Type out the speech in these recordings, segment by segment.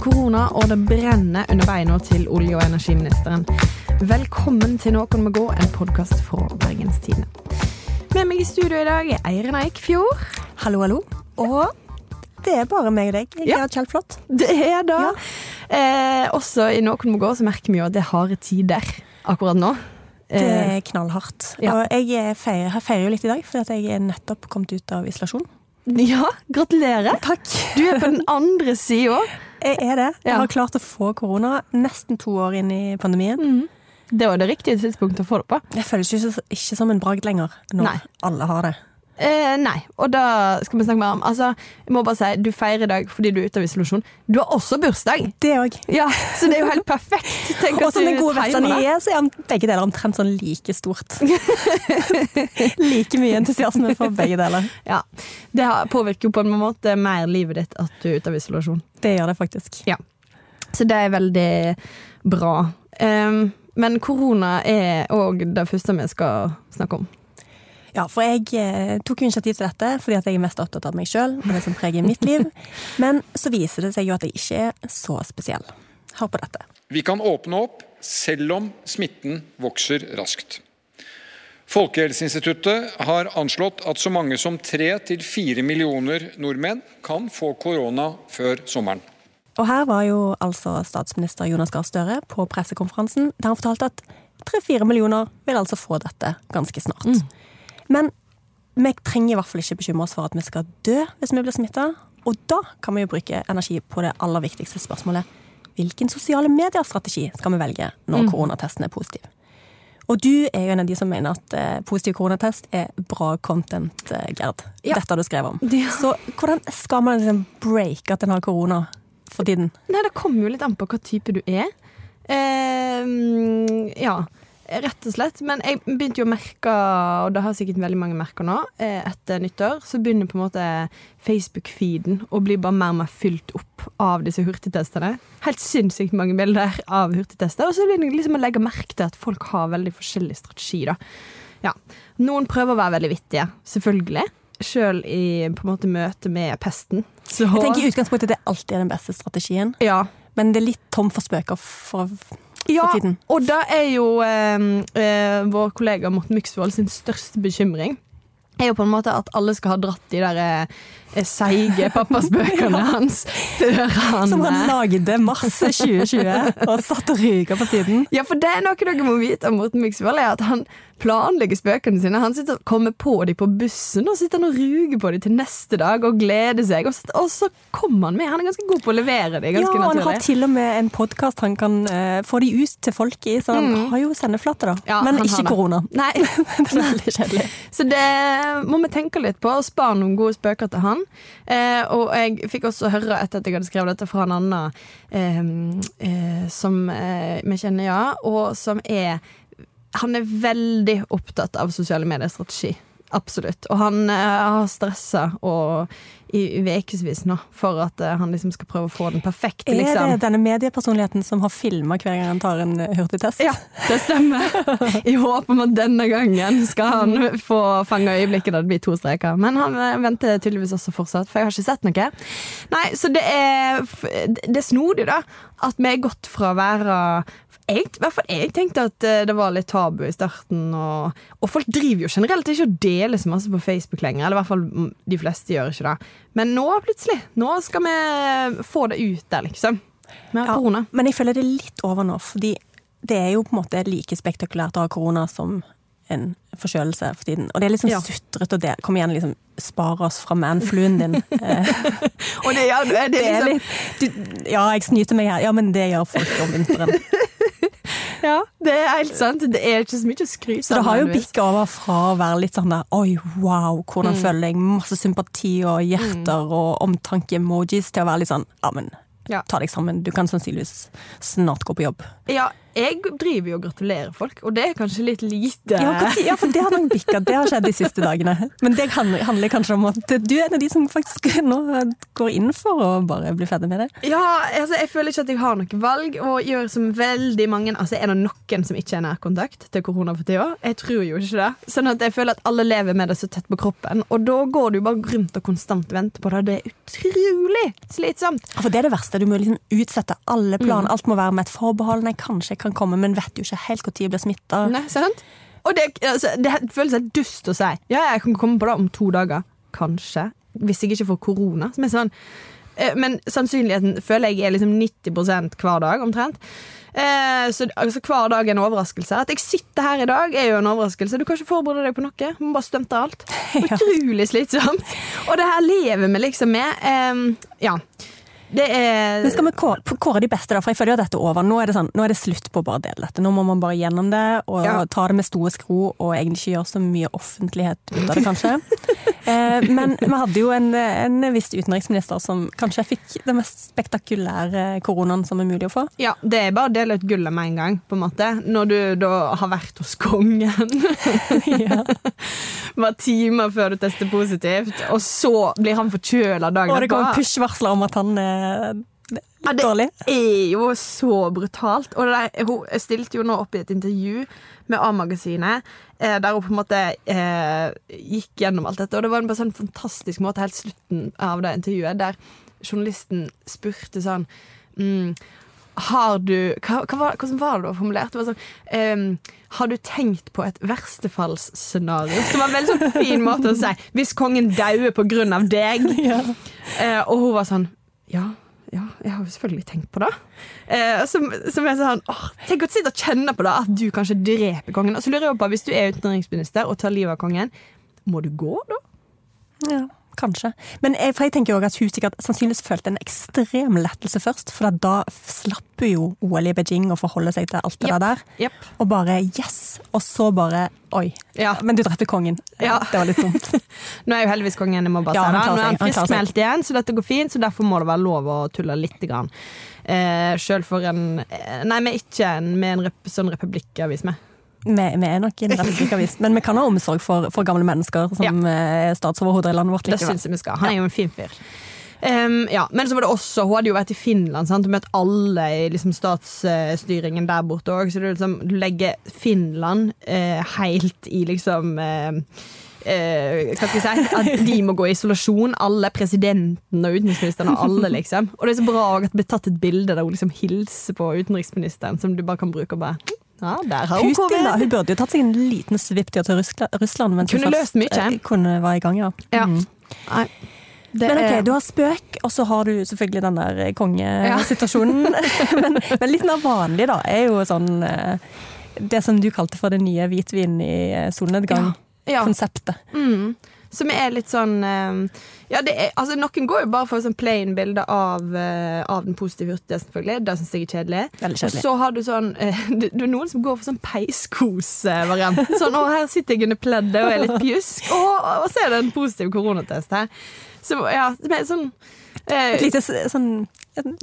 korona, og det brenner under beina til olje- og energiministeren. Velkommen til Noen må gå, en podkast fra Bergenstidene. Med meg i studio i dag er Eirin Eikfjord. Hallo, hallo. Og det er bare meg og deg. Jeg Ja. er kjempeflott. Det er da. Ja. Eh, også i Noen må gå så merker vi jo at det er harde tider akkurat nå. Det Eh, er knallhardt. ja. Og jeg er feirer, jeg feirer jo litt i dag, fordi jeg er nettopp kommet ut av isolasjon. ja, gratulerer. Takk. Du er på den andre sida. Jeg er det. Jeg har klart å få korona nesten to år inn i pandemien. Det var det riktige tidspunktet å få det på. Det føles ikke, ikke som en bragd lenger, når Nei. alle har det. Eh, nei, og da skal vi snakke mer om Altså, jeg må bare si, Du feirer i dag fordi du er ute av isolasjon. Du har også bursdag! Det òg. Ja, Så det er jo helt perfekt. Tenk Og som den gode vesten jeg er, så er begge deler omtrent sånn like stort. like mye entusiasme for begge deler. Ja, Det påvirker jo på en måte mer livet ditt at du er ute av isolasjon. Det gjør det faktisk. Ja. Så det er veldig bra. Um, men korona er òg det første vi skal snakke om. Ja, for jeg eh, tok initiativ til dette fordi at jeg er mest opptatt av meg sjøl og det som preger mitt liv. Men så viser det seg jo at jeg ikke er så spesiell. Hør på dette. Vi kan åpne opp selv om smitten vokser raskt. Folkehelseinstituttet har anslått at så mange som 3-4 millioner nordmenn kan få korona før sommeren. Og her var jo altså statsminister Jonas Gahr Støre på pressekonferansen der han fortalte at tre-fire millioner vil altså få dette ganske snart. Men vi trenger i hvert fall ikke bekymre oss for at vi skal dø hvis vi blir smitta. Og da kan vi jo bruke energi på det aller viktigste spørsmålet. Hvilken sosiale medier-strategi skal vi velge når koronatesten er positiv? Og du er jo en av de som mener at eh, positiv koronatest er bra content, eh, Gerd. Ja. Dette har du skrevet om. Ja. Så hvordan skal man liksom break at en har korona for tiden? Nei, Det kommer jo litt an på hva type du er. Uh, ja, rett og slett. Men jeg begynte jo å merke, og det har sikkert veldig mange merker nå, eh, etter nyttår, så begynner på en måte Facebook-feeden å bli bare mer og mer fylt opp av disse hurtigtestene. Helt sinnssykt mange bilder av hurtigtester. Og så begynner jeg liksom å legge merke til at folk har veldig forskjellig strategi. da. Ja. Noen prøver å være veldig vittige, selvfølgelig. Sjøl i på en måte møte med pesten. Så, Jeg tenker i utgangspunktet det alltid er den beste strategien, ja, men det er litt tom for spøker for, for Ja, tiden. og da er jo eh, eh, vår kollega Morten Myksvold sin største bekymring er jo på en måte at alle skal ha dratt de der seige pappaspøkene hans før han Som han lagde mars 2020 og satt og ryka på siden. Ja, for det er noe dere må vite om Morten Myksvold, er at han planlegger spøkene sine. Han sitter og kommer på dem på bussen, og sitter han og ruger på dem til neste dag og gleder seg. Og så, og så kommer han med. Han er ganske god på å levere dem. Ja, og han har til og med en podkast han kan uh, få de ut til folk i, så han har jo sendeflate, da. Ja, men ikke korona. Nei. det er veldig kjedelig. Så det må vi tenke litt på, og spare noen gode spøker til han. Eh, og jeg fikk også høre etter at jeg hadde skrevet dette fra en annen eh, eh, som eh, vi kjenner, ja, og som er Han er veldig opptatt av sosiale medier-strategi. Absolutt. Og han eh, har stressa i ukevis nå for at eh, han liksom skal prøve å få den perfekte, Er liksom. det denne mediepersonligheten som har filma hver gang han tar en hurtigtest? Ja, det stemmer. I håp om at denne gangen skal han få fange øyeblikket da det blir to streker. Men han eh, venter tydeligvis også fortsatt, for jeg har ikke sett noe. Nei, så det er, det er snodig, da. At vi er gått fra å være jeg, jeg tenkte at eh, det var litt tabu i starten. Og, og folk driver jo generelt ikke og deler så masse på Facebook lenger. Eller i hvert fall de fleste gjør ikke det. Men nå plutselig, nå skal vi få det ut der, liksom. Med Ja, korona. men jeg føler det er litt over nå, fordi det er jo på en måte like spektakulært å ha korona som en forkjølelse for tiden. Og det er liksom Ja. sutrete og det. Kom igjen, liksom. spar oss fra manfluen din. Eh, Og det, ja, du, er det er liksom, litt du, Ja, jeg snyter meg her. Ja, men det gjør folk om vinteren. Ja, det er helt sant. Det er ikke så mye å skryte Så det har jo bikka over fra å være litt sånn der Oi, wow, hvordan Mm. føler jeg? Masse sympati og hjerter og omtanke-emojis til å være litt sånn Ja, men Ja. ta deg sammen. Du kan sannsynligvis snart gå på jobb. Ja, jeg driver jo og gratulerer folk, og det er kanskje litt lite. Ja, for det har nok bikka. Det har skjedd de siste dagene. Men det handler, kanskje om at du er en av de som faktisk nå går inn for å bare bli ferdig med det. Ja, altså Jeg føler ikke at jeg har noe valg, og gjør som veldig mange Altså Er det noen som ikke er nærkontakt til korona for tida? Jeg tror jo ikke det. Sånn at jeg føler at alle lever med det så tett på kroppen, og da går du bare rundt og konstant venter på det. Det er utrolig slitsomt. Ja, For det er det verste. Du må liksom utsette alle planer. Alt må være med et forbehold. Nei, kanskje kan komme, men vet jo ikke helt når jeg blir smitta. Og det, altså, det føles helt dust å si. Ja, jeg kan komme på det om to dager. Kanskje. Hvis jeg ikke får korona. Som er sånn. Eh, Men sannsynligheten føler jeg er liksom 90 hver dag, omtrent. Eh, så altså, Hver dag er en overraskelse. At jeg sitter her i dag, er jo en overraskelse. Du kan ikke forberede deg på noe. Du må bare stunte alt. Utrolig slitsomt. Og det her lever vi liksom med. Eh, ja. Det er Men skal vi kåre, kåre de beste, da? For jeg føler jo at dette er over. Nå er det, sånn, nå er det slutt på å bare dele dette. Nå må man bare gjennom det og Ja. ta det med store skro og egentlig ikke gjøre så mye offentlighet ut av det, kanskje. eh, men vi hadde jo en, en viss utenriksminister som kanskje fikk den mest spektakulære koronaen som er mulig å få. Ja, det er bare å dele ut gullet med en gang, på en måte. Når du da har vært hos kongen. Bare timer før du tester positivt, og så blir han forkjøla dagen Og det kommer etterpå. push-varsler om at han er Ja, det dårlig. er jo så brutalt. Og der, hun stilte jo nå opp i et intervju med A-magasinet, eh, der hun på en måte eh, gikk gjennom alt dette. Og det var en bare sånn fantastisk måte helt slutten av det intervjuet, der journalisten spurte sånn mm, har du hva, hva Hvordan var det du formulert? Det var sånn um, Har du tenkt på et verstefallsscenario? Som var en veldig sånn fin måte å si. Hvis kongen dauer på grunn av deg. Eh, og hun var sånn Ja, ja, jeg har jo selvfølgelig tenkt på det. Eh, som, som er sånn åh, Tenk å sitte og kjenne på det, at du kanskje dreper kongen. Og så lurer jeg på, Hvis du er utenriksminister og tar livet av kongen, må du gå da? Ja, kanskje. Men jeg, for jeg tenker også at hun sikkert sannsynligvis følte en ekstrem lettelse først. For da slapp hun jo OL i Beijing å forholde seg til alt det Yep. der. Yep. Og bare yes! Og så bare oi. Ja. Men du drepte kongen. Ja. Det var litt dumt. Nå er jo heldigvis kongen jeg må bare Ja, si det. Nå er han friskmeldt igjen, så dette går fint. Så derfor må det være lov å tulle litt. Grann. Eh, Sjøl for en eh, Nei, vi er ikke en, med en rep, sånn republikkavis med. Vi, vi er nok en republikkavis, men vi kan ha omsorg for, for gamle mennesker som ja. er statsoverhoder i landet vårt. Det likevel. syns jeg vi skal. Han er jo en fin fyr. Um, ja, men så var det også Hun hadde jo vært i Finland sant? og møtt alle i liksom, statsstyringen der borte òg. Så du, liksom, du legger Finland uh, helt i liksom uh, uh, hva skal jeg si? At de må gå i isolasjon. Alle. Presidenten og utenriksministeren og alle, liksom. Og det er så bra at det blir tatt et bilde der hun liksom hilser på utenriksministeren, som du bare kan bruke og bare Ja, der har hun Putin, da. Hun burde jo tatt seg en liten svipp til Russland, mens Kunne løst mye. eh, kunne være i gang, ja. Ja. Mhm. Nei. Det Men ok, du har spøk, og så har du selvfølgelig den der kongesituasjonen. men, men litt mer vanlig, da, er jo sånn eh, Det som du kalte for det nye hvitvin i eh, solnedgang-konseptet. Ja. Mm. Som er litt sånn eh, Ja, det er, altså Noen går jo bare for sånn plain bilde av, eh, av den positive hurtigheten, selvfølgelig. Det syns jeg er kjedelig. Veldig Og så har du sånn eh, det, er noen som går for sånn peiskos-variant. Sånn 'Å, her sitter jeg under pleddet og er litt pjusk'. Å, og så er det en positiv koronatest her. Så ja, det er sånn eh, Et lite sånn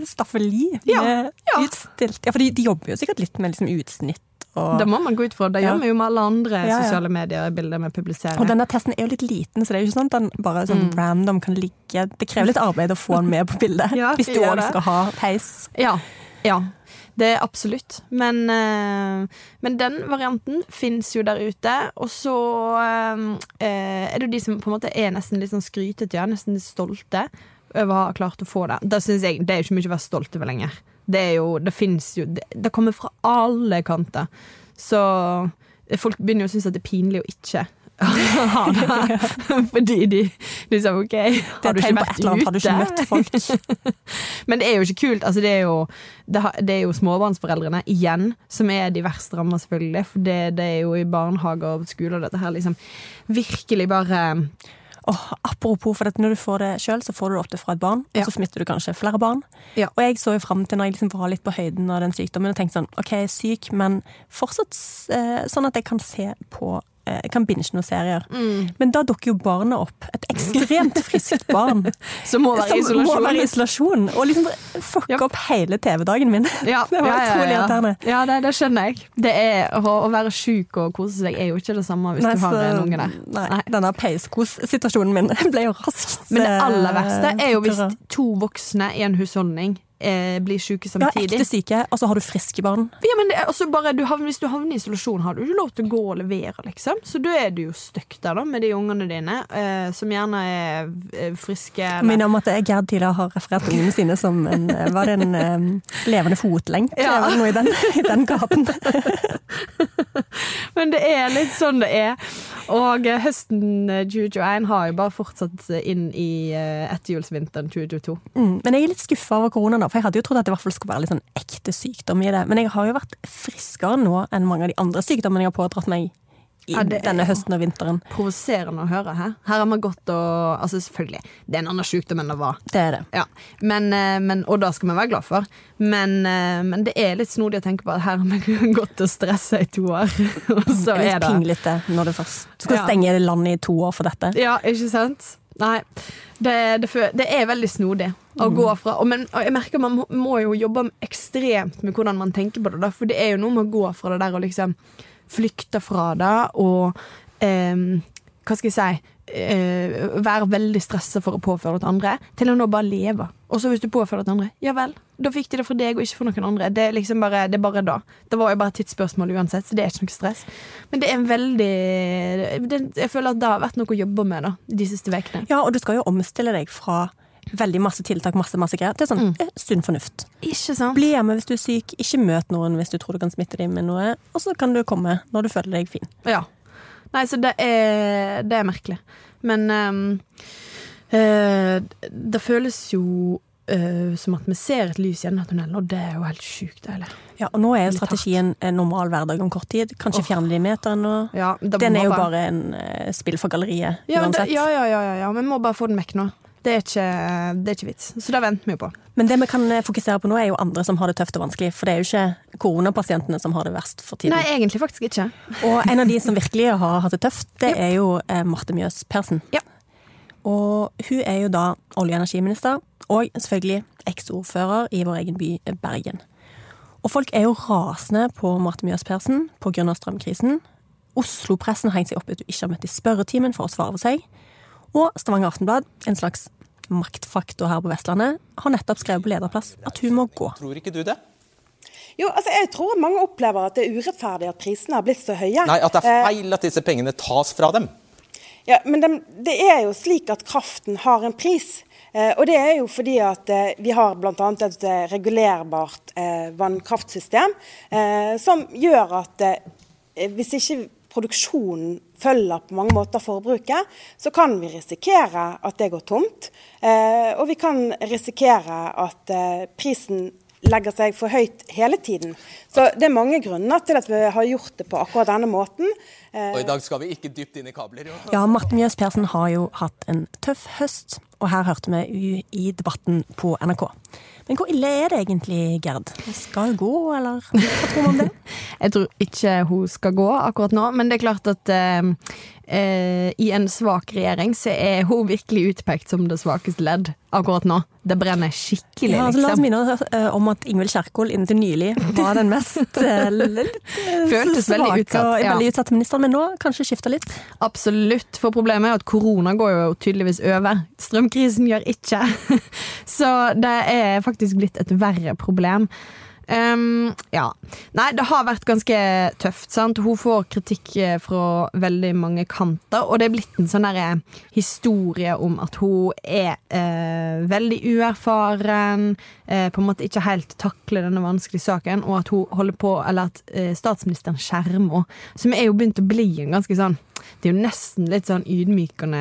staffeli Ja, ja. utstilt Ja, for de, de jobber jo sikkert litt med liksom utsnitt og Det må man gå ut fra. Det Ja. gjør vi jo med alle andre Ja, sosiale medier-bilder vi publiserer. Og denne testen er jo litt liten, så det er jo ikke sånn at den bare sånn random kan ligge Det krever litt arbeid å få den med på bildet. Mm. Hvis du òg skal ha peis. Ja. ja. Det er absolutt. Men, eh, men den varianten fins jo der ute. Og så eh, er det jo de som på en måte er nesten litt sånn skrytete, ja, nesten litt stolte over å ha klart å få det. Da synes jeg Det er jo ikke mye å være stolt over lenger. Det er jo, det finnes jo Det, det kommer fra alle kanter. Så folk begynner jo å synes at det er pinlig å ikke ha det. Fordi de liksom OK, har du ikke vært ute? har du ikke møtt folk? Men det er jo ikke kult. Altså, det, er jo, det, det er jo småbarnsforeldrene igjen som er de verst ramma, selvfølgelig. For det, det er jo i barnehager og skoler dette her liksom virkelig bare Åh, apropos, for når du får det sjøl, så får du det ofte fra et barn, Ja. og så smitter du kanskje flere barn. Ja. Og jeg så jo fram til når jeg liksom var litt på høyden av den sykdommen og tenkte sånn OK, jeg er syk, men fortsatt eh, sånn at jeg kan se på eh, kan binge noen serier. Mm. Men da dukker jo barnet opp. Et ekstremt friskt barn. Som må være i isolasjon. isolasjon. Og liksom fucke Yep. opp hele TV-dagen min. Ja, det var ja, ja, utrolig ja. irriterende. Ja, det, det skjønner jeg. Det er, å, å være sjuk og kose seg er jo ikke det samme hvis Nei, du har så- en unge der. Nei, Nei. denne peiskos-situasjonen min ble jo raskt Men det aller eh, verste er jo hvis to voksne i en husholdning eh, blir syke samtidig. Ja, ekte syke, og så har du friske barn. Ja, men det også bare, du havner, Hvis du havner i isolasjon, har du ikke lov til å gå og levere, liksom. Så da er du jo stuck der da, med de ungene dine, eh, som gjerne er eh, friske. eller- Minner om at Gerd tidligere har referert ungene sine som en, eh, var det en um, levende fotlenke Ja. eller noe i den, i den gaten. Men det er litt sånn det er. Og høsten eh, 2021 har jo bare fortsatt inn i etterjulsvinteren 2022. Mm. Men jeg er litt skuffa over korona, da, for jeg hadde jo trodd at det i hvert fall skulle være litt sånn ekte sykdom i det. Men jeg har jo vært friskere nå enn mange av de andre sykdommene jeg har pådratt meg i Ja, det denne høsten og vinteren. Provoserende å høre. Her Her har vi gått og Altså, selvfølgelig, det er en annen sykdom enn det var. Det er det. Ja, men, eh, men, og det skal vi være glad for. Men, eh, men det er litt snodig å tenke på at her har vi gått og stressa i to år. Og så er litt det pinglete når du først skal Ja. stenge landet i to år for dette. Ja, ikke sant? Nei. Det, det, det er veldig snodig å Mm. gå fra og, men, og jeg merker Man må, jo jobbe ekstremt med hvordan man tenker på det. Da, for det er jo noe med å gå fra det der og liksom flykte fra det og eh, Hva skal jeg si eh, Være veldig stressa for å påføre det til andre, til å nå bare leve. Og så hvis du påfører det til andre, ja vel. Da fikk de det for deg og ikke for noen andre. Det er liksom bare, det er bare da. Det var jo bare et tidsspørsmål uansett, så det er ikke noe stress. Men det er en veldig det, Jeg føler at det har vært noe å jobbe med da, de siste ukene. Ja, og du skal jo omstille deg fra veldig masse tiltak, masse, masse greier, er sånn mm. sunn fornuft. Ikke sant? Bli hjemme hvis du er syk, ikke møt noen hvis du tror du kan smitte dem med noe, og så kan du komme når du føler deg fin. Ja. Nei, så det er, det er merkelig. Men um, uh, det føles jo uh, som at vi ser et lys gjennom tunnelen, og det er jo helt sjukt deilig. Ja, og nå er jo strategien en normal hverdag om kort tid. Kanskje fjerne de meterne nå. Ja, Den er jo bare en uh, spill for galleriet, ja, det, uansett. ja, ja, ja, ja, ja, vi må bare få den vekk nå. Det er ikke, det er ikke vits. Så det venter vi på. Men det vi kan eh, fokusere på nå, er jo andre som har det tøft og vanskelig. For det er jo ikke koronapasientene som har det verst for tiden. Nei, egentlig faktisk ikke. Og en av de som virkelig har hatt det tøft, det er jo eh, Marte Mjøs Persen. Ja. Og hun er jo da olje- og energiminister, og selvfølgelig eks-ordfører i vår egen by eh, Bergen. Og folk er jo rasende på Marte Mjøs Persen pga. strømkrisen. Oslo-pressen har hengt seg opp i at hun ikke har møtt i spørretimen for å svare for seg. Og Stavanger Aftenblad, en slags maktfaktor her på Vestlandet, har nettopp skrevet på lederplass at hun må gå. Tror ikke du det? Jo, altså Jeg tror mange opplever at det er urettferdig at prisene har blitt så høye. Nei, at det er Eh, feil at disse pengene tas fra dem. Ja, Men de, det er jo slik at kraften har en pris. Eh, og det er jo fordi at eh, vi har bl.a. et eh, regulerbart eh, vannkraftsystem eh, som gjør at eh, hvis ikke produksjonen følger på mange måter forbruket, så kan vi risikere at det går tomt. Eh, og vi kan risikere at eh, prisen legger seg for høyt hele tiden. Så det er mange grunner til at vi har gjort det på akkurat denne måten. Eh, Og i dag skal vi ikke dypt inn i kabler. Jo. Ja, Marte Mjøs Persen har jo hatt en tøff høst, og her hørte vi i debatten på NRK. Men hvor ille er det egentlig, Gerd? Skal hun gå, eller hva tror du om det? Jeg tror ikke hun skal gå akkurat nå, men det er klart at eh, eh, i en svak regjering så er hun virkelig utpekt som det svakeste ledd akkurat nå. Det brenner skikkelig, Ja, altså, la oss liksom. minne eh, om at Ingvild Kjerkol inntil nylig var den mest eh, eh, Føltes veldig utsatt, ja. veldig utsatt ministeren, men nå kanskje skifter litt. Absolutt, for problemet er at korona går jo tydeligvis over. Strømkrisen gjør ikke. Så det er faktisk blitt et verre problem. Ehm, ja. Nei, det har vært ganske tøft. sant? Hun får kritikk eh, fra veldig mange kanter, og det er blitt en sånn historie om at hun er eh, veldig uerfaren, eh, på en måte ikke helt takler denne vanskelige saken, og at hun på, eller at eh, statsministeren skjermer henne. Som er jo begynt å bli en ganske sånn Det er jo nesten litt sånn ydmykende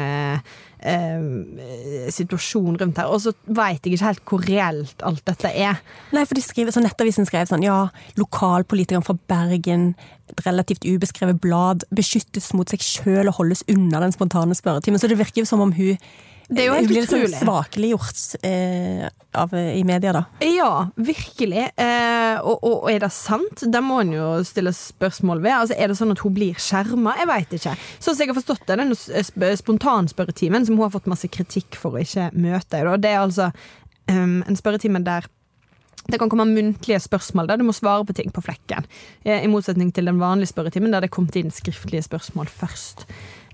eh, situasjon rundt her. Og så veit jeg ikke helt hvor reelt alt dette er. Nei, for de skriver, så Nettavisen skrev sånn ja, lokalpolitikeren fra Bergen, et relativt ubeskrevet blad, beskyttes mot seg sjøl og holdes unna den spontane spørretimen. Så det virker jo som om hun Det er jo helt blir svakelig gjort utrolig. eh, av, i media, da. Ja, virkelig. Eh, og, og, er det sant? Det må en jo stille spørsmål ved. Altså, er det sånn at hun blir skjerma? Jeg veit ikke. Sånn som jeg har forstått det, den sp spontanspørretimen som hun har fått masse kritikk for å ikke møte, da, det er altså um, en spørretime der det kan komme muntlige spørsmål der du må svare på ting på flekken. Eh, I motsetning til den vanlige spørretimen der det kom inn skriftlige spørsmål først.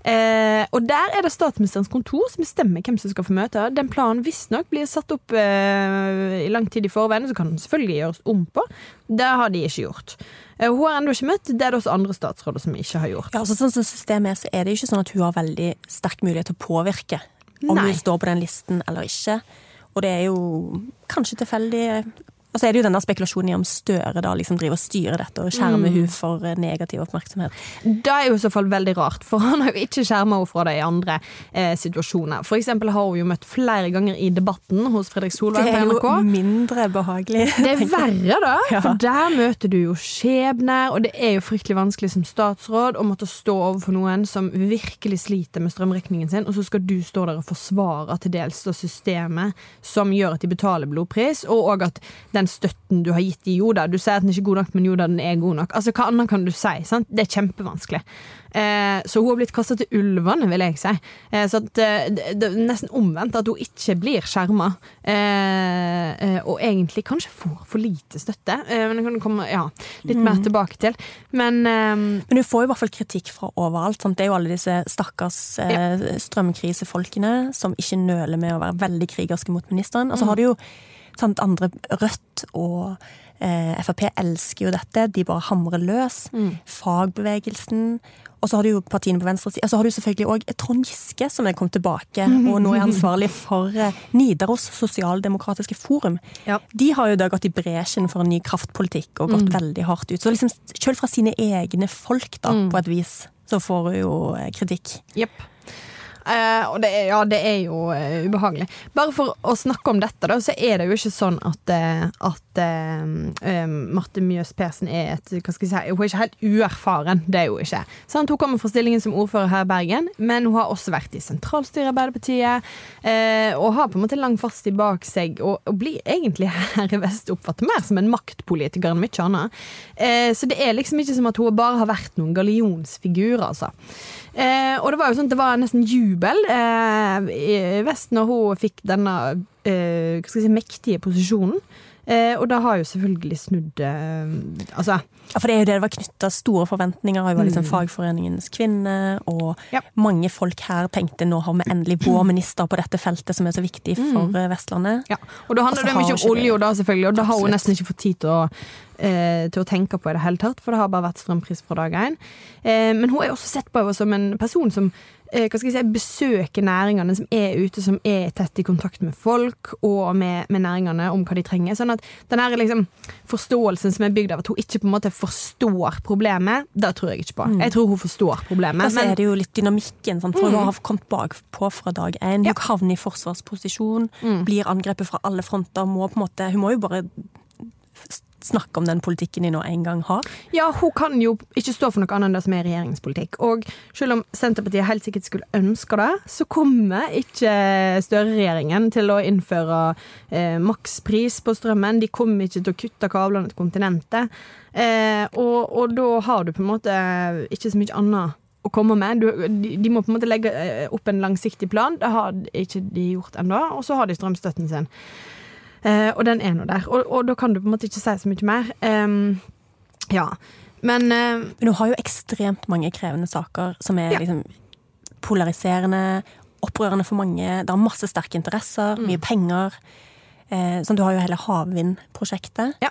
Eh, og der er det statsministerens kontor som bestemmer hvem som skal få møte. Den planen visstnok blir satt opp eh, i lang tid i forveien, så kan den selvfølgelig gjøres om på. Det har de ikke gjort. Eh, hun har ennå ikke møtt, det er det også andre statsråder som ikke har gjort. Ja, altså sånn som systemet er, så er det ikke sånn at hun har veldig sterk mulighet til å påvirke om Nei. hun står på den listen eller ikke. Og det er jo kanskje tilfeldig Og så er det jo denne spekulasjonen i om Støre da liksom driver og styrer dette og skjermer hun for eh, negativ oppmerksomhet. Det er jo i så fall veldig rart, for han har jo ikke skjerma henne fra det i andre eh, situasjoner. For eksempel har hun jo møtt flere ganger i debatten hos Fredrik Solveig Det er jo mindre behagelig. Det er verre, da. Ja. For der møter du jo skjebner, og det er jo fryktelig vanskelig som statsråd å måtte stå overfor noen som virkelig sliter med strømregningen sin, og så skal du stå der og forsvare til dels systemet som gjør at de betaler blodpris, og òg at den støtten du har gitt i Joda Du sier at den ikke er god nok, men Joda, den er god nok. Altså, Hva annet kan du si? sant? Det er kjempevanskelig. Eh, så hun har blitt kasta til ulvene, vil jeg si. Eh, så at, eh, det, er nesten omvendt, at hun ikke blir skjerma. Eh, eh, og egentlig kanskje får for lite støtte. Eh, men det kan komme ja, litt mer tilbake til. Men Men hun får jo i hvert fall kritikk fra overalt. Sant? Det er jo alle disse stakkars eh, strømkrisefolkene som ikke nøler med å være veldig krigerske mot ministeren. Altså mm. har du jo sant, andre Rødt og eh, Frp elsker jo dette. De bare hamrer løs. Fagbevegelsen. Og så har du jo partiene på venstre side. Og så har du selvfølgelig òg Trond Giske, som er kommet tilbake og nå er ansvarlig for eh, Nidaros sosialdemokratiske forum. Ja. De har jo da gått i bresjen for en ny kraftpolitikk og gått veldig hardt ut. Så liksom, selv fra sine egne folk, da, på et vis, så får hun jo eh, kritikk. Jepp. Eh, og det er, ja, det er jo eh, ubehagelig. Bare for å snakke om dette, da, så er det jo ikke sånn at, eh, at eh, eh, Marte Mjøs Persen er et hva skal jeg si, Hun er ikke helt uerfaren. Det er hun ikke. Sant? Hun kommer fra stillingen som ordfører her i Bergen, men hun har også vært i sentralstyret i Arbeiderpartiet. eh, og har på en måte lang fartstid bak seg, og, og blir egentlig her i vest oppfattet mer som en maktpolitiker enn mye annet. Så det er liksom ikke som at hun bare har vært noen gallionsfigur, altså. Eh, og det var jo sånn det var nesten jubel eh, i vest når hun fikk denne eh, si, mektige posisjonen. Eh, og da har jo selvfølgelig snudd eh, Altså Ja, For det er jo det det var knytta store forventninger. Hun var liksom fagforeningens kvinne, og Ja. mange folk her tenkte nå har vi endelig vår minister på dette feltet som er så viktig for mm. Vestlandet. Ja, og da handler det mye om olje, da selvfølgelig, og da har hun nesten ikke fått tid til å, eh, til å tenke på i det hele tatt, for det har bare vært strømpris fra dag én. Eh, men hun er også sett på som en person som hva skal jeg si, besøke næringene, som er ute, som er tett i kontakt med folk og med, med næringene om hva de trenger. Sånn at den her liksom, forståelsen som er bygd av at hun ikke på en måte forstår problemet, det tror jeg ikke på. Jeg tror hun forstår problemet. Og så er det jo litt dynamikken, sant? for hun har kommet bakpå fra dag én. Hun Ja. havner i forsvarsposisjon, blir angrepet fra alle fronter. Må på en måte, hun må jo bare snakke om den politikken de nå en gang har. Ja, hun kan jo ikke stå for noe annet enn det som er regjeringspolitikk. Og selv om Senterpartiet helt sikkert skulle ønske det, så kommer ikke Støre-regjeringen til å innføre eh, makspris på strømmen. De kommer ikke til å kutte kablene til kontinentet. Eh, og, og da har du på en måte ikke så mye annet å komme med. Du, de, de må på en måte legge eh, opp en langsiktig plan. Det har ikke de gjort ennå. Og så har de strømstøtten sin. Eh, og den er nå der. Og, og da kan du på en måte ikke si så mye mer. Ja. Men eh, Men hun har jo ekstremt mange krevende saker som er Ja. liksom polariserende, opprørende for mange. Det er masse sterke interesser, Mm. mye penger. Eh, sånn, du har jo hele havvindprosjektet. Ja.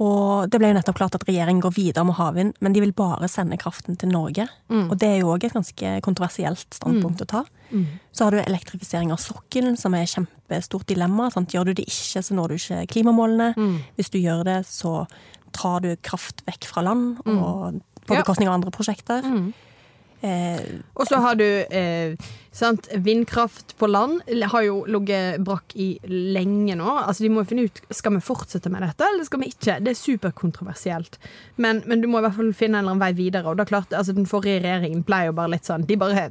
Og det ble jo nettopp klart at regjeringen går videre med havvind, men de vil bare sende kraften til Norge. Mm. Og det er jo òg et ganske kontroversielt standpunkt å ta. Så har du elektrifisering av sokkelen, som er et kjempestort dilemma. Sant? Gjør du det ikke, så når du ikke klimamålene. Mm. Hvis du gjør det, så tar du kraft vekk fra land, og på bekostning av andre prosjekter. Eh, Og så har du eh, sant, vindkraft på land. Har jo ligget brakk i lenge nå. Altså, de må jo finne ut Skal vi fortsette med dette, eller skal vi ikke. Det er superkontroversielt. Men, men du må i hvert fall finne en eller annen vei videre. Og da klarte, altså, Den forrige regjeringen ble jo bare litt sånn De bare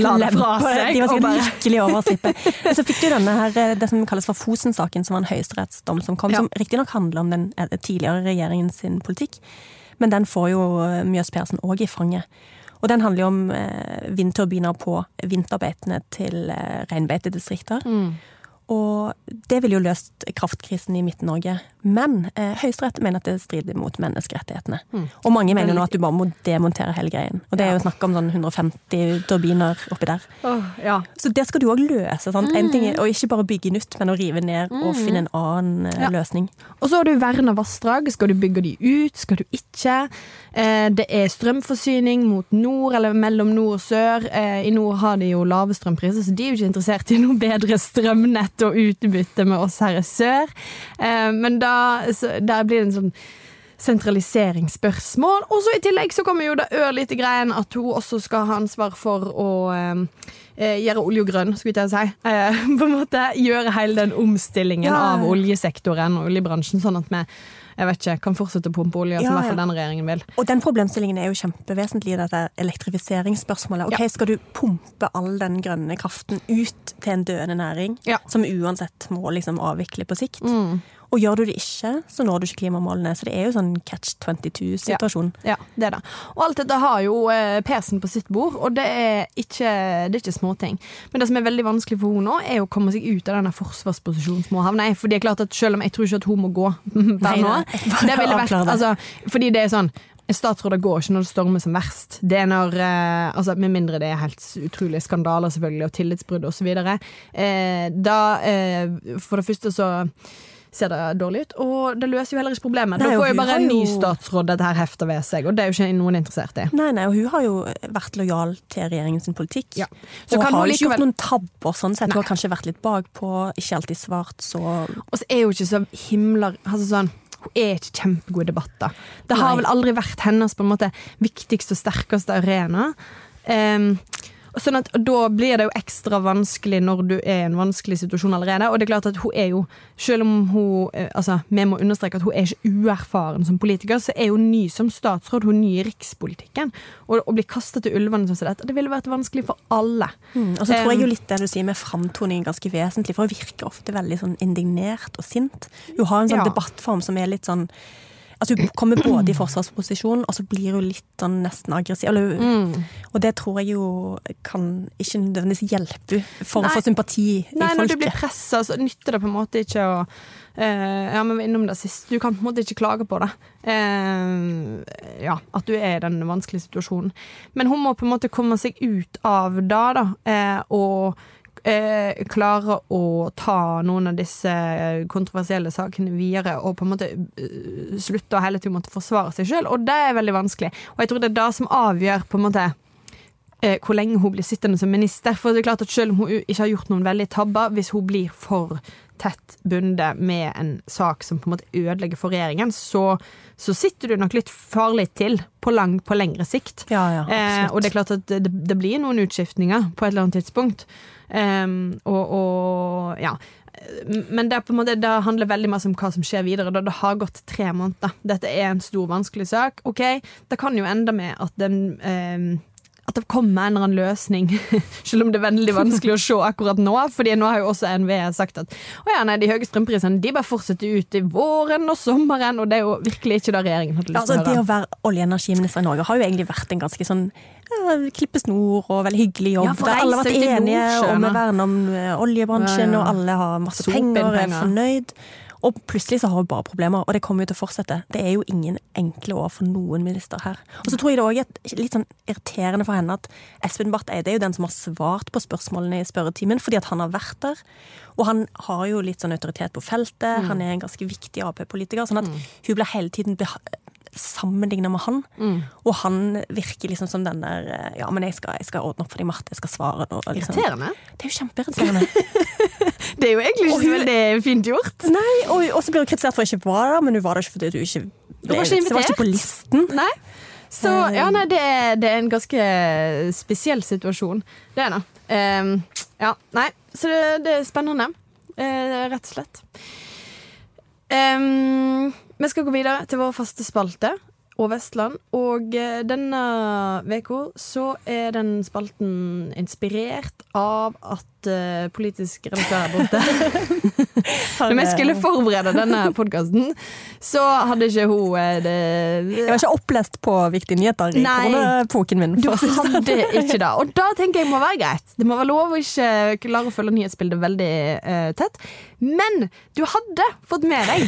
la det fra seg. De var sikkert bare, lykkelig over å slippe. Så fikk du denne her, eh, det som kalles for Fosen-saken, som var en høyesterettsdom som kom, Ja. som riktignok handler om den eh, tidligere regjeringen sin politikk. Men den får jo eh, Mjøs Persen òg i fanget. Og den handler jo om eh, vindturbiner på vinterbeitene til eh, reinbeitedistrikter. Og det ville jo løst kraftkrisen i Midt-Norge. Men eh, Høyesterett mener at det strider mot menneskerettighetene. Og mange mener nå at du bare må demontere hele greien. Og det er jo snakk om sånn 150 turbiner oppi der. Oh, ja. Så det skal du òg løse. Sant? En ting er å ikke bare bygge nytt, men å rive ned og finne en annen eh, Ja. løsning. Og så har du verna vassdrag. Skal du bygge de ut? Skal du ikke? Eh, det er strømforsyning mot nord, eller mellom nord og sør. Eh, I nord har de jo lave strømpriser, så de er jo ikke interessert i noe bedre strømnett og utbytte med oss her i sør. Eh, men da, så, der blir det en sånn sentraliseringsspørsmål. Og så i tillegg så kommer jo det ørlite greien at hun også skal ha ansvar for å eh, eh, gjøre olje grønn, skulle jeg si. Eh, på en måte gjøre hele den omstillingen Ja. av oljesektoren og oljebransjen, sånn at vi jeg vet ikke, kan fortsette å pumpe olje, som i hvert fall ja. denne regjeringen vil. Og den problemstillingen er jo kjempevesentlig i dette elektrifiseringsspørsmålet. Ok, Skal du pumpe all den grønne kraften ut til en døende næring, Ja. som uansett må liksom avvikle på sikt? Og gjør du det ikke, så når du ikke klimamålene. Så det er jo sånn catch 22-situasjon. Ja, det er det. Og alt dette har jo PC-en på sitt bord, og det er ikke, det er ikke småting. Men det som er veldig vanskelig for henne nå, er å komme seg ut av denne forsvarsposisjonen som hun havner i. For det er klart at selv om jeg tror ikke at hun må gå per nå, det ville vært altså, Fordi det er sånn Statsråder går ikke når det stormer som verst. Det er når, eh, altså Med mindre det er helt utrolige skandaler selvfølgelig, og tillitsbrudd osv. Eh, da eh, For det første så ser det dårlig ut, og det løser jo heller ikke problemet. Nei, Da får jo bare en ny statsråd dette her hefter ved seg, og det er jo ikke noen interessert i. Nei, nei, og hun har jo vært lojal til regjeringens politikk. Ja. Så og kan har hun ikke gjort noen tabber sånn sett. Hun har kanskje vært litt bakpå, ikke alltid svart så Og så er hun ikke så himla altså sånn, Hun er ikke kjempegod i debatter. Det har Nei. vel aldri vært hennes måte viktigste og sterkeste arena. Og sånn at Da blir det jo ekstra vanskelig når du er i en vanskelig situasjon allerede. Og det er klart at hun er jo, selv om hun eh, altså, Vi må understreke at hun er ikke uerfaren som politiker, så er hun ny som statsråd. Hun er ny i rikspolitikken. Og å bli kastet til ulvene sånn som dette, det ville vært vanskelig for alle. Mm, Og så tror jeg jo litt det du sier med framtoning er ganske vesentlig, for hun virker ofte veldig sånn indignert og sint. Hun har en sånn Ja. debattform som er litt sånn Altså Hun kommer både i forsvarsposisjon, og så blir hun litt sånn nesten aggressiv. Eller, Mm. Og det tror jeg jo kan ikke nødvendigvis hjelpe for Nei. å få sympati Nei, i når du blir folket. pressa, så nytter det på en måte ikke å uh, Ja, men vi var innom det sist. Du kan på en måte ikke klage på det. Uh, ja, at du er i den vanskelige situasjonen. Men hun må på en måte komme seg ut av det, da. uh, og eh, klare å ta noen av disse kontroversielle sakene videre og på en måte eh, slutte å hele tiden måtte forsvare seg sjøl. Og det er veldig vanskelig. Og jeg tror det er det som avgjør på en måte eh, hvor lenge hun blir sittende som minister. For det er klart at Selv om hun ikke har gjort noen veldig tabber, hvis hun blir for tett bundet med en sak som på en måte ødelegger for regjeringen, så, så sitter du nok litt farlig til på, lang, på lengre sikt. Ja, ja, eh, og det er klart at det, det blir noen utskiftninger på et eller annet tidspunkt. Em, og, og ja. Men det, måte, det handler veldig mye om hva som skjer videre. Da det har gått tre måneder. Dette er en stor, vanskelig sak. Ok, Det kan jo ende med at den em, at det kommer en eller annen løsning, selv om det er veldig vanskelig å se akkurat nå. fordi nå har jo også NVE sagt at å ja, nei, de høye strømprisene de bare fortsetter ut i våren og sommeren, og det er jo virkelig ikke det regjeringen hadde lyst Altså, til å det å være olje- og energiminister i Norge har jo egentlig vært en ganske sånn ja, klippe snor og veldig hyggelig jobb. Ja, for alle har vært enige om å verne om eh, oljebransjen, Ja, ja. og alle har masse penger og er fornøyd. Og plutselig så har hun bare problemer, og det kommer jo til å fortsette. Det er jo ingen enkle år for noen minister her. Og så tror jeg det òg er litt sånn irriterende for henne at Espen Barth Eide er jo den som har svart på spørsmålene i spørretimen, fordi at han har vært der. Og han har jo litt sånn autoritet på feltet, han er en ganske viktig Ap-politiker. Sånn at hun blir hele tiden sammenligna med han. Og han virker liksom som den der eh, Ja, men jeg skal, jeg skal ordne opp for deg, Marte. Jeg skal svare nå. Liksom. Irriterende. Det er jo kjempeirriterende. Det er jo egentlig ikke hun- veldig fint gjort. Nei, og, og så blir hun kritisert for å ikke være der, men hun var der ikke fordi du ikke ble, var ikke invitert. var ikke på listen. Nei. Så ja, nei, det er, det er en ganske spesiell situasjon. Det er det. Ehm, ja, nei, så det, det er spennende. Uh, rett og slett. Ehm, vi skal gå videre til vår faste spalte og Vestland. Og eh, denne uka så er den spalten inspirert av at politisk redaktør borte. Når vi skulle forberede denne podkasten, så hadde ikke hun eh, det Jeg var ikke opplest på viktige nyheter i Nei. min. Du sånn. hadde ikke det. Og da tenker jeg må være greit. Det må være lov å ikke klare å følge nyhetsbildet veldig uh, tett. Men du hadde fått med deg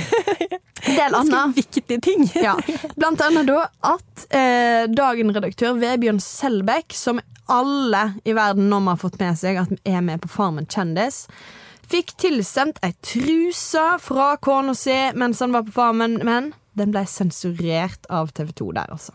en del annet. viktige ting. Ja. Blant annet da at uh, Dagen-redaktør Vebjørn Selbekk, som alle i verden nå har fått med seg at er med på Farmen kjendis, fikk tilsendt ei truse fra kona si mens han var på Farmen, men den ble sensurert av TV 2 der, altså.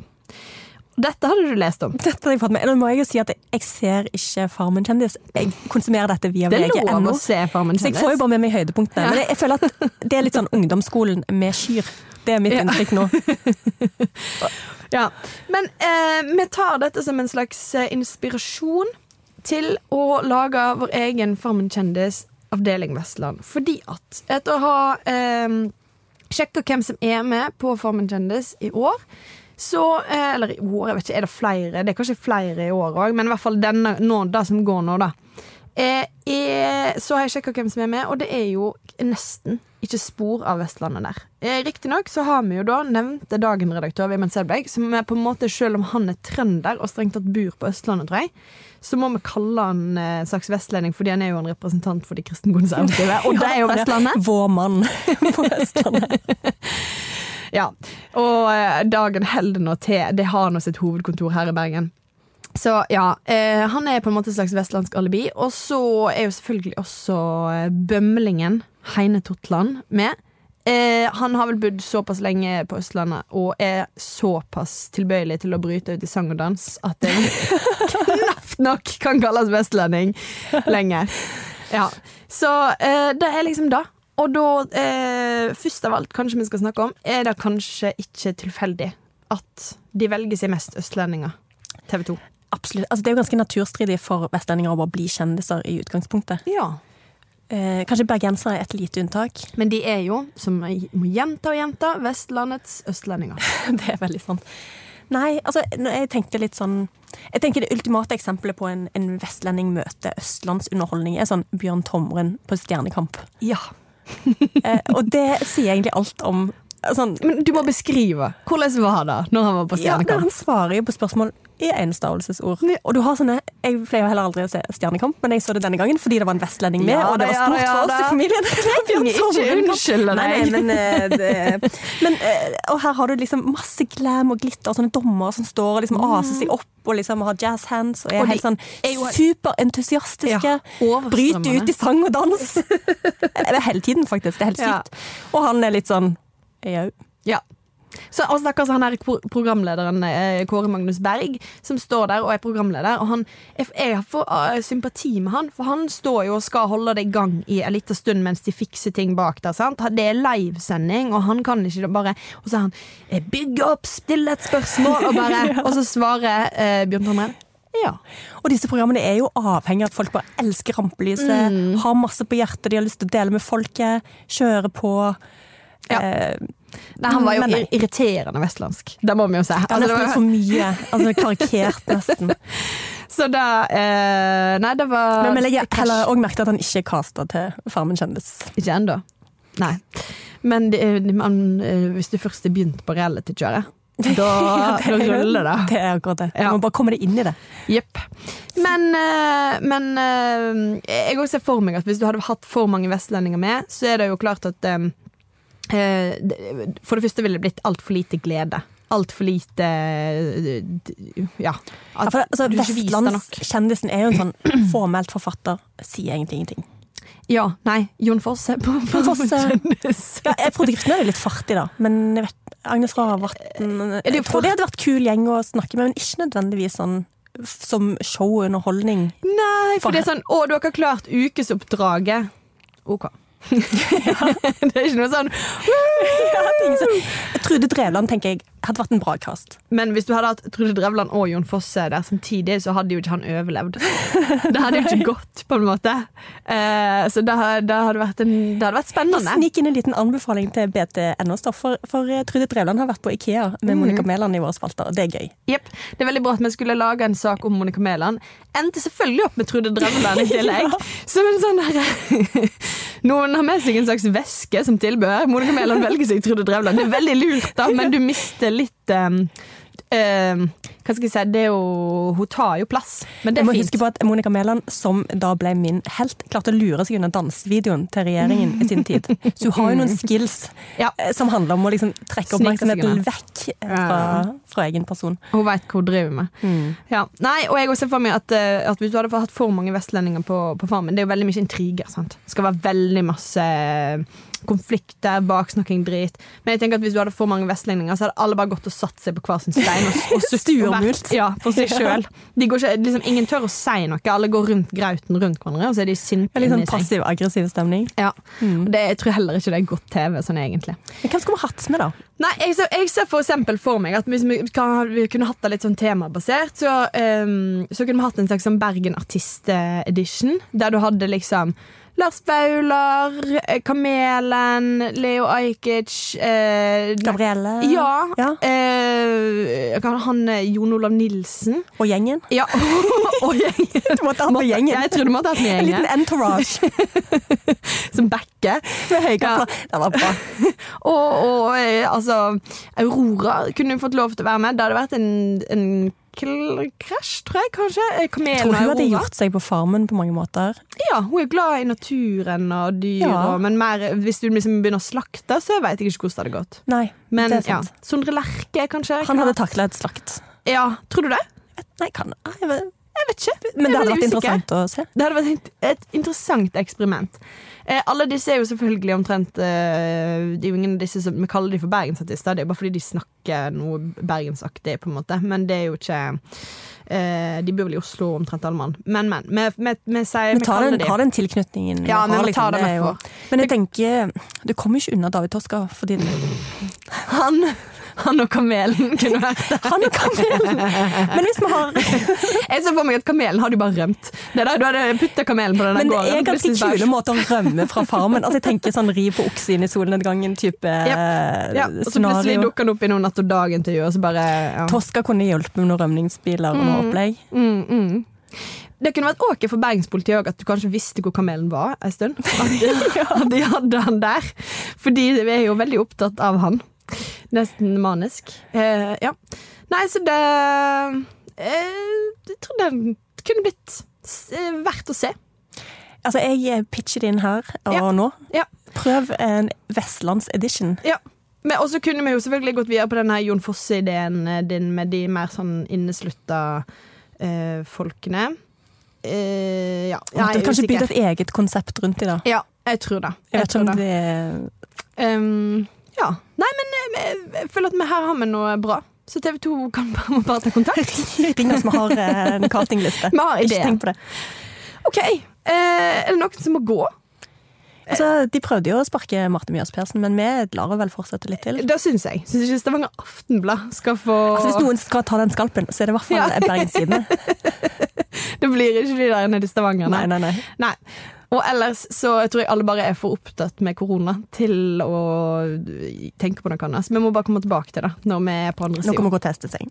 Dette hadde du lest om. Dette hadde jeg fått med. Nå må jeg jo si at jeg ser ikke Farmen kjendis. Jeg konsumerer dette via Det er lov å se Farmen Så jeg får jo bare med meg høydepunktene. Ja. Men jeg, jeg føler at det er litt sånn ungdomsskolen med kyr. Det er mitt Ja. inntrykk nå. Ja. Men eh, vi tar dette som en slags eh, inspirasjon til å lage vår egen Farmen kjendis avdeling Vestland. Fordi at etter å ha eh, sjekka hvem som er med på Farmen kjendis i år så, eh, eller i år, jeg vet ikke, er det flere? Det er kanskje flere i år òg, men i hvert fall denne, nå, det som går nå, da. Eh, eh, så har jeg sjekka hvem som er med, og det er jo nesten ikke spor av Vestlandet der. Eh, Riktignok så har vi jo da nevnte Dagen-redaktør Vemund Selberg, som er på en måte, selv om han er trønder og strengt tatt bor på Østlandet, tror jeg, så må vi kalle han eh, slags vestlending, fordi han er jo en representant for de kristenkonservative, og det er jo Vestlandet. Vår mann på Vestlandet. Ja, og eh, Dagen holder nå til. Det har nå sitt hovedkontor her i Bergen. Så ja, eh, han er på en måte et slags vestlandsk alibi. Og så er jo selvfølgelig også eh, bømlingen Heine Totland med. Eh, han har vel bodd såpass lenge på Østlandet og er såpass tilbøyelig til å bryte ut i sang og dans at det knapt nok kan kalles vestlending lenger. Ja, Så eh, det er liksom det. Og da, eh, først av alt, kanskje vi skal snakke om, er det kanskje ikke tilfeldig at de velger seg mest østlendinger. TV 2. Absolutt. Altså, det er jo ganske naturstridig for vestlendinger å bare bli kjendiser i utgangspunktet. Ja. Eh, kanskje bergensere er et lite unntak. Men de er jo, som jeg må gjenta og gjenta, Vestlandets østlendinger. Det er veldig sant. Nei, altså, jeg tenkte litt sånn Jeg tenker Det ultimate eksempelet på en, en vestlending møter østlandsunderholdning, er sånn Bjørn Tomren på Stjernekamp. Ja. Eh, og det sier egentlig alt om sånn, Men du må beskrive. Hvordan var det når han var på ja, Stjernekamp? Han svarer jo på spørsmål i enstavelsesord. Og du har sånne Jeg pleier heller aldri å se Stjernekamp, men jeg så det denne gangen fordi det var en vestlending med, Ja og det var stort ja for oss i familien. Jeg Ikke unnskylde deg. nei, men, eh, det, men eh, Og her har du liksom masse glam og glitter og sånne dommere som står og liksom aser seg opp og liksom har jazz hands og er Og helt sånn er superentusiastiske. Ja, bryter ut i sang og dans. Hele tiden, faktisk. Det er helt Ja. sykt. Og han er litt sånn Òg. Ja. Så og stakkars han her programlederen eh, Kåre Magnus Berg, som står der og er programleder. Og han, jeg, får eh, sympati med han, for han står jo og skal holde det i gang i en liten stund mens de fikser ting bak der. sant? Det er livesending, og han kan ikke bare Og så er han 'bygg opp, still et spørsmål', og bare Og så svarer eh, Bjørn Tomre ja. Og disse programmene er jo avhengig av at folk bare elsker rampelyset, Mm. har masse på hjertet de har lyst til å dele med folket, kjøre på. Ja. Eh, Nei, han var jo Men irriterende vestlandsk. Det må vi jo si. Altså, det var- nesten for mye. Altså Karikert, nesten. så da eh, Nei, det var Men, vi krasj. heller òg merket at han ikke er casta til Farmen kjendis. Ikke ennå. Nei. Men det, det- man, eh, hvis du først er begynt på reality-kjøret, da, da ruller det. Det er akkurat det. Ja. må bare komme deg inn i det. Jepp. Men, eh, men eh, jeg også ser for meg at hvis du hadde hatt for mange vestlendinger med, så er det jo klart at det- For det første ville det blitt altfor lite glede. Altfor lite eh, Ja. Ja, At for, altså, du ikke. Vestlandskjendisen er jo en sånn formelt forfatter, sier egentlig ingenting. Ja, nei, Jon Fosse på Jon Fosse. Kjendis. Ja, jeg trodde er er litt fartig, da. Men jeg vet, Agnes Ravatn det Jeg tror det hadde vært kul gjeng å snakke med, men ikke nødvendigvis sånn Som som showunderholdning. Nei, for det er sånn Å, dere har klart ukesoppdraget. OK. det er ikke noe sånn Trude Drevland tenker jeg hadde vært en bra cast. Men hvis du hadde hatt Trude Drevland og Jon Fosse der samtidig, så hadde jo ikke han overlevd. Det hadde jo ikke gått, på en måte. Uh, så det, det, hadde vært en, det hadde vært spennende. Snik inn en liten anbefaling til BTNO Stoff, for, for eh, Trude Drevland har vært på Ikea med Monica Mæland i våre spalter. Det er gøy. Jepp. Det er veldig bra at vi skulle lage en sak om Monica Mæland. Endte selvfølgelig opp med Trude Drevland i tillegg. Som en sånn der Noen har med seg en slags væske som tilbør. Monica Mæland velger seg Trude Drevland. Det er veldig lurt, da, men du mister litt um, um, Hva skal jeg si, det er jo Hun tar jo plass, men det Jeg er må fint. huske på at Monica Mæland, som da ble min helt, klarte å lure seg under dansevideoen til regjeringen i sin tid. Så hun har jo noen skills Ja. eh, som handler om å liksom trekke oppmerksomheten unna. vekk fra, fra egen person. Hun veit hva hun driver med. Mm. Ja. Nei, og jeg ser for meg at, at hvis du hadde hatt for mange vestlendinger på, på Farmen Det er jo veldig mye intriger. sant? Det skal være veldig masse konflikter, baksnakking, drit. Men jeg tenker at hvis du hadde for mange vestlendinger, så hadde alle bare gått og satt seg på hver sin stein. Og, og Sturmult. Ja, for seg sjøl. Liksom, ingen tør å si noe. Alle går rundt grauten rundt hverandre, og så er de sinte Det er Litt sånn passiv-aggressiv stemning. Ja. Og det, jeg tror heller ikke det er godt TV, sånn egentlig. Men hvem skulle vi hatt med, da? Nei, jeg ser, jeg ser for eksempel for meg at hvis vi, kan, vi kunne hatt det litt sånn temabasert, så, um, så kunne vi hatt en slags sånn Bergen Artist-edition, der du hadde liksom Lars Vaular, eh, Kamelen, Leo Ajkic eh, Gabrielle? Ja. Ja. Eh, han eh, Jon Olav Nilsen. Og gjengen? Ja. og gjengen. Du måtte ha med gjengen. Jeg tror du måtte hatt med En liten entourage Som backer. med høygafler. Det var bra. Og, og eh, altså Aurora kunne hun fått lov til å være med. Det hadde vært en, en kl- krasj, tror jeg kanskje. Kamelen Tror hun hadde gjort seg på farmen på mange måter. Ja, hun er glad i naturen og dyr, Ja. og, men mer, hvis du liksom begynner å slakte, så vet jeg ikke hvordan det hadde gått. Nei, Men det er ja. Sondre Lerche, kanskje? Han hadde takla et slakt. Ja, tror du det? Nei, kan jeg Jeg vet ikke. Men det hadde vært usikker. interessant å se. Det hadde vært et, interessant eksperiment. Eh, alle disse er jo selvfølgelig omtrent eh, Det er jo ingen av disse som Vi kaller de for bergensartister. Det er bare fordi de snakker noe bergensaktig, på en måte. Men det er jo ikke eh, De bor vel i Oslo, omtrent alle mann. Men, men. Vi, vi, vi sier Vi vi tar den, de har den tilknytningen. Ja, vi må ta det med for. Men jeg tenker Du kommer ikke unna David Toska, fordi han, han og Kamelen kunne vært der. han og kamelen! Men hvis vi har Jeg ser for meg at Kamelen hadde jo bare rømt. Det der, du hadde putta Kamelen på den der Men det gården. er ganske kule måter å rømme fra farmen. Altså jeg tenker sånn ri på okse inn i solnedgangen-type Ja, og så plutselig dukker han opp i noen Natt og dag-intervju, og så bare ja. Toska kunne hjulpet med noen rømningsbiler og noe opplegg. Mm, mm. Det kunne vært åker for bergenspolitiet òg at du kanskje visste hvor kamelen var en stund. At de, at de hadde han der. Fordi vi er jo veldig opptatt av han. Nesten manisk. Eh, ja. Nei, så det eh, Jeg tror det kunne blitt eh, verdt å se. Altså, jeg pitcher det inn her og Ja. nå. Ja. Prøv en vestlands-edition. Ja. Men- Og så kunne vi jo selvfølgelig gått videre på denne Jon Fosse-ideen eh, din med de mer sånn inneslutta eh, folkene. Eh, ja. Jeg Måtte er kanskje bygd et eget konsept rundt det, da. Ja, jeg tror det. Jeg vet ikke om det, det Um, ja. Nei, men eh, jeg, jeg føler at vi her har vi noe bra. Så TV 2 kan bare, må bare ta kontakt. Ring oss, vi har eh, en castingliste. Vi har Ikke ideer. tenk på det. OK. eh, er det noen som må gå? Altså, de prøvde jo å sparke Marte Mjøs Persen, men vi lar henne vel fortsette litt til. Det syns jeg. Syns ikke Stavanger Aftenblad skal få Altså, hvis noen skal ta den skalpen, så er det i hvert fall Ja. Bergensidene. Det blir ikke de der nede i Stavanger, Nei, nei, nei. Nei. Og ellers så tror jeg alle bare er for opptatt med korona til å tenke på noe annet. Så vi må bare komme tilbake til det når vi er på andre Nå kommer vi gå og teste seg.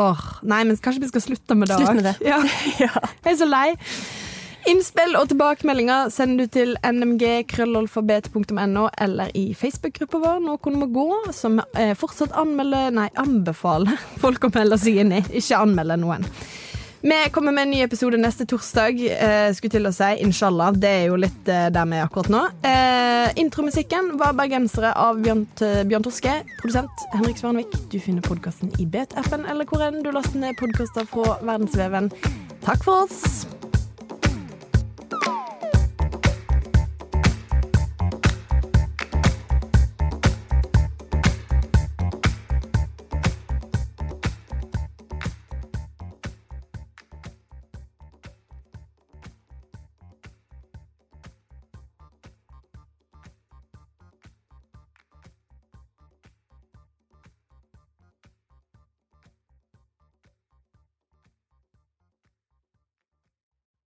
Åh, nei, men kanskje vi skal slutte med det Slutt med det. Ja. Ja. Jeg er så lei. Innspill og tilbakemeldinger sender du til nmg.krøllalfabet.no eller i Facebook-gruppa vår Noen må gå, som eh, fortsatt anmelder, nei, anbefaler folk å melde seg inn i. Ikke anmelde noen. Vi kommer med en ny episode neste torsdag. Eh, skulle til å si Inshallah. Det er jo litt eh, der vi er akkurat nå. Eh, intromusikken var 'Bergensere' av Bjørn, Bjørn Torske. Produsent Henrik Svanvik. Du finner podkasten i BTF-en eller hvor enn du laster ned podkaster fra verdensveven. Takk for oss.